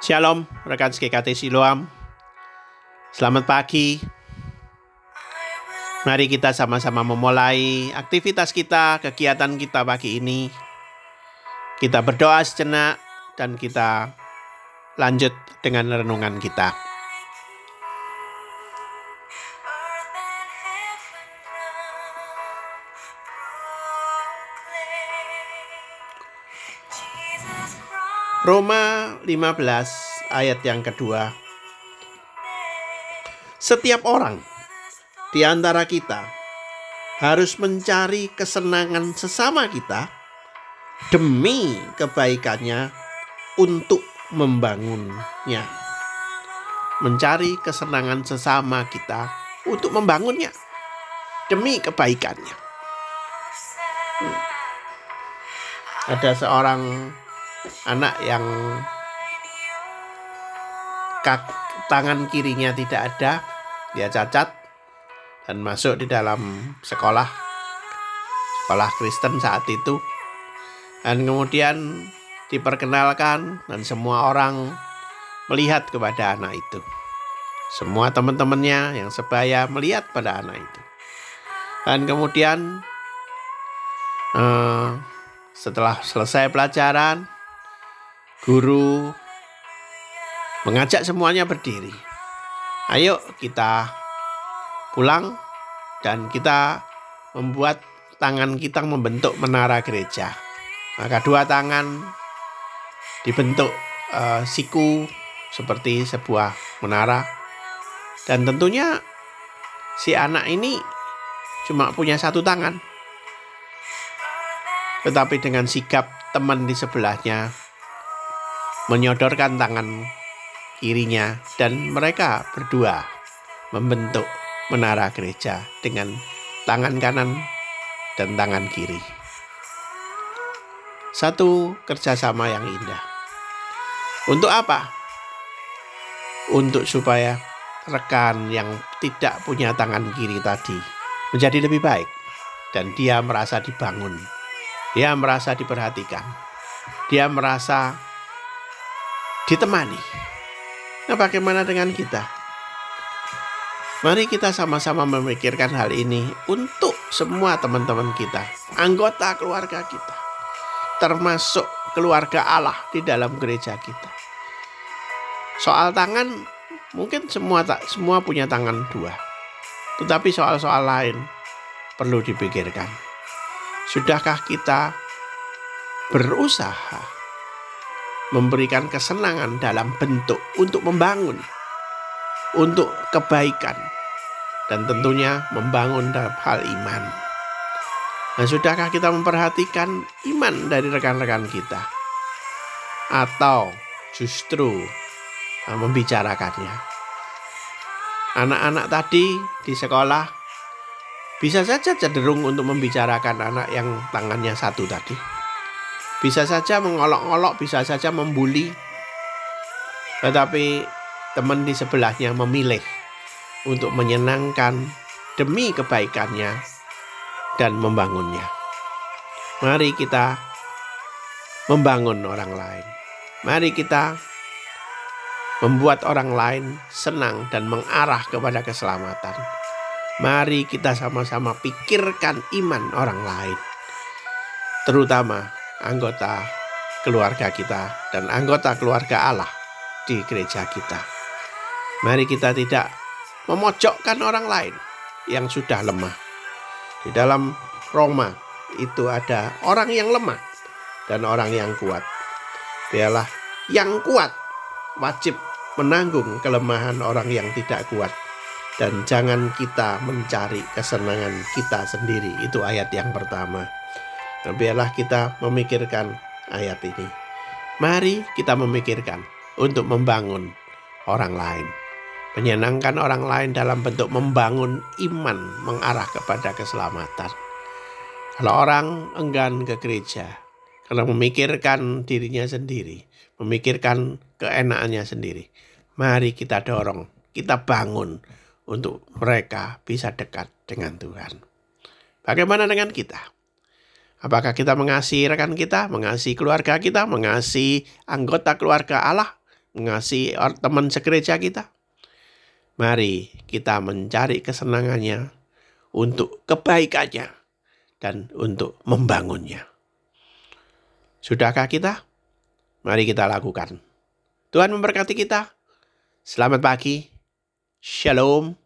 Shalom, rekan SKKT Siloam. Selamat pagi. Mari kita sama-sama memulai aktivitas kita, kegiatan kita pagi ini. Kita berdoa sejenak dan kita lanjut dengan renungan kita. Roma 15 ayat yang kedua. Setiap orang di antara kita harus mencari kesenangan sesama kita demi kebaikannya untuk membangunnya. Mencari kesenangan sesama kita untuk membangunnya demi kebaikannya. Hmm. Ada seorang anak yang kak, tangan kirinya tidak ada, dia cacat dan masuk di dalam sekolah sekolah Kristen saat itu dan kemudian diperkenalkan dan semua orang melihat kepada anak itu. Semua teman-temannya yang sebaya melihat pada anak itu. Dan kemudian uh, setelah selesai pelajaran, Guru mengajak semuanya berdiri. Ayo kita pulang dan kita membuat tangan kita membentuk menara gereja. Maka dua tangan dibentuk uh, siku seperti sebuah menara. Dan tentunya si anak ini cuma punya satu tangan. Tetapi dengan sigap teman di sebelahnya menyodorkan tangan kirinya dan mereka berdua membentuk menara gereja dengan tangan kanan dan tangan kiri. Satu kerjasama yang indah. Untuk apa? Untuk supaya rekan yang tidak punya tangan kiri tadi menjadi lebih baik dan dia merasa dibangun. Dia merasa diperhatikan. Dia merasa ditemani. Nah, bagaimana dengan kita? Mari kita sama-sama memikirkan hal ini untuk semua teman-teman kita, anggota keluarga kita, termasuk keluarga Allah di dalam gereja kita. Soal tangan, mungkin semua tak semua punya tangan dua, tetapi soal-soal lain perlu dipikirkan. Sudahkah kita berusaha memberikan kesenangan dalam bentuk untuk membangun, untuk kebaikan, dan tentunya membangun dalam hal iman. Nah, sudahkah kita memperhatikan iman dari rekan-rekan kita? Atau justru nah, membicarakannya? Anak-anak tadi di sekolah bisa saja cenderung untuk membicarakan anak yang tangannya satu tadi bisa saja mengolok-olok, bisa saja membuli. Tetapi teman di sebelahnya memilih untuk menyenangkan demi kebaikannya dan membangunnya. Mari kita membangun orang lain. Mari kita membuat orang lain senang dan mengarah kepada keselamatan. Mari kita sama-sama pikirkan iman orang lain, terutama anggota keluarga kita dan anggota keluarga Allah di gereja kita. Mari kita tidak memojokkan orang lain yang sudah lemah. Di dalam Roma itu ada orang yang lemah dan orang yang kuat. Biarlah yang kuat wajib menanggung kelemahan orang yang tidak kuat dan jangan kita mencari kesenangan kita sendiri. Itu ayat yang pertama. Biarlah kita memikirkan ayat ini. Mari kita memikirkan untuk membangun orang lain. Menyenangkan orang lain dalam bentuk membangun iman mengarah kepada keselamatan. Kalau orang enggan ke gereja karena memikirkan dirinya sendiri, memikirkan keenakannya sendiri, mari kita dorong, kita bangun untuk mereka bisa dekat dengan Tuhan. Bagaimana dengan kita? Apakah kita mengasihi rekan kita, mengasihi keluarga kita, mengasihi anggota keluarga Allah, mengasihi teman segereja kita? Mari kita mencari kesenangannya untuk kebaikannya dan untuk membangunnya. Sudahkah kita? Mari kita lakukan. Tuhan memberkati kita. Selamat pagi. Shalom.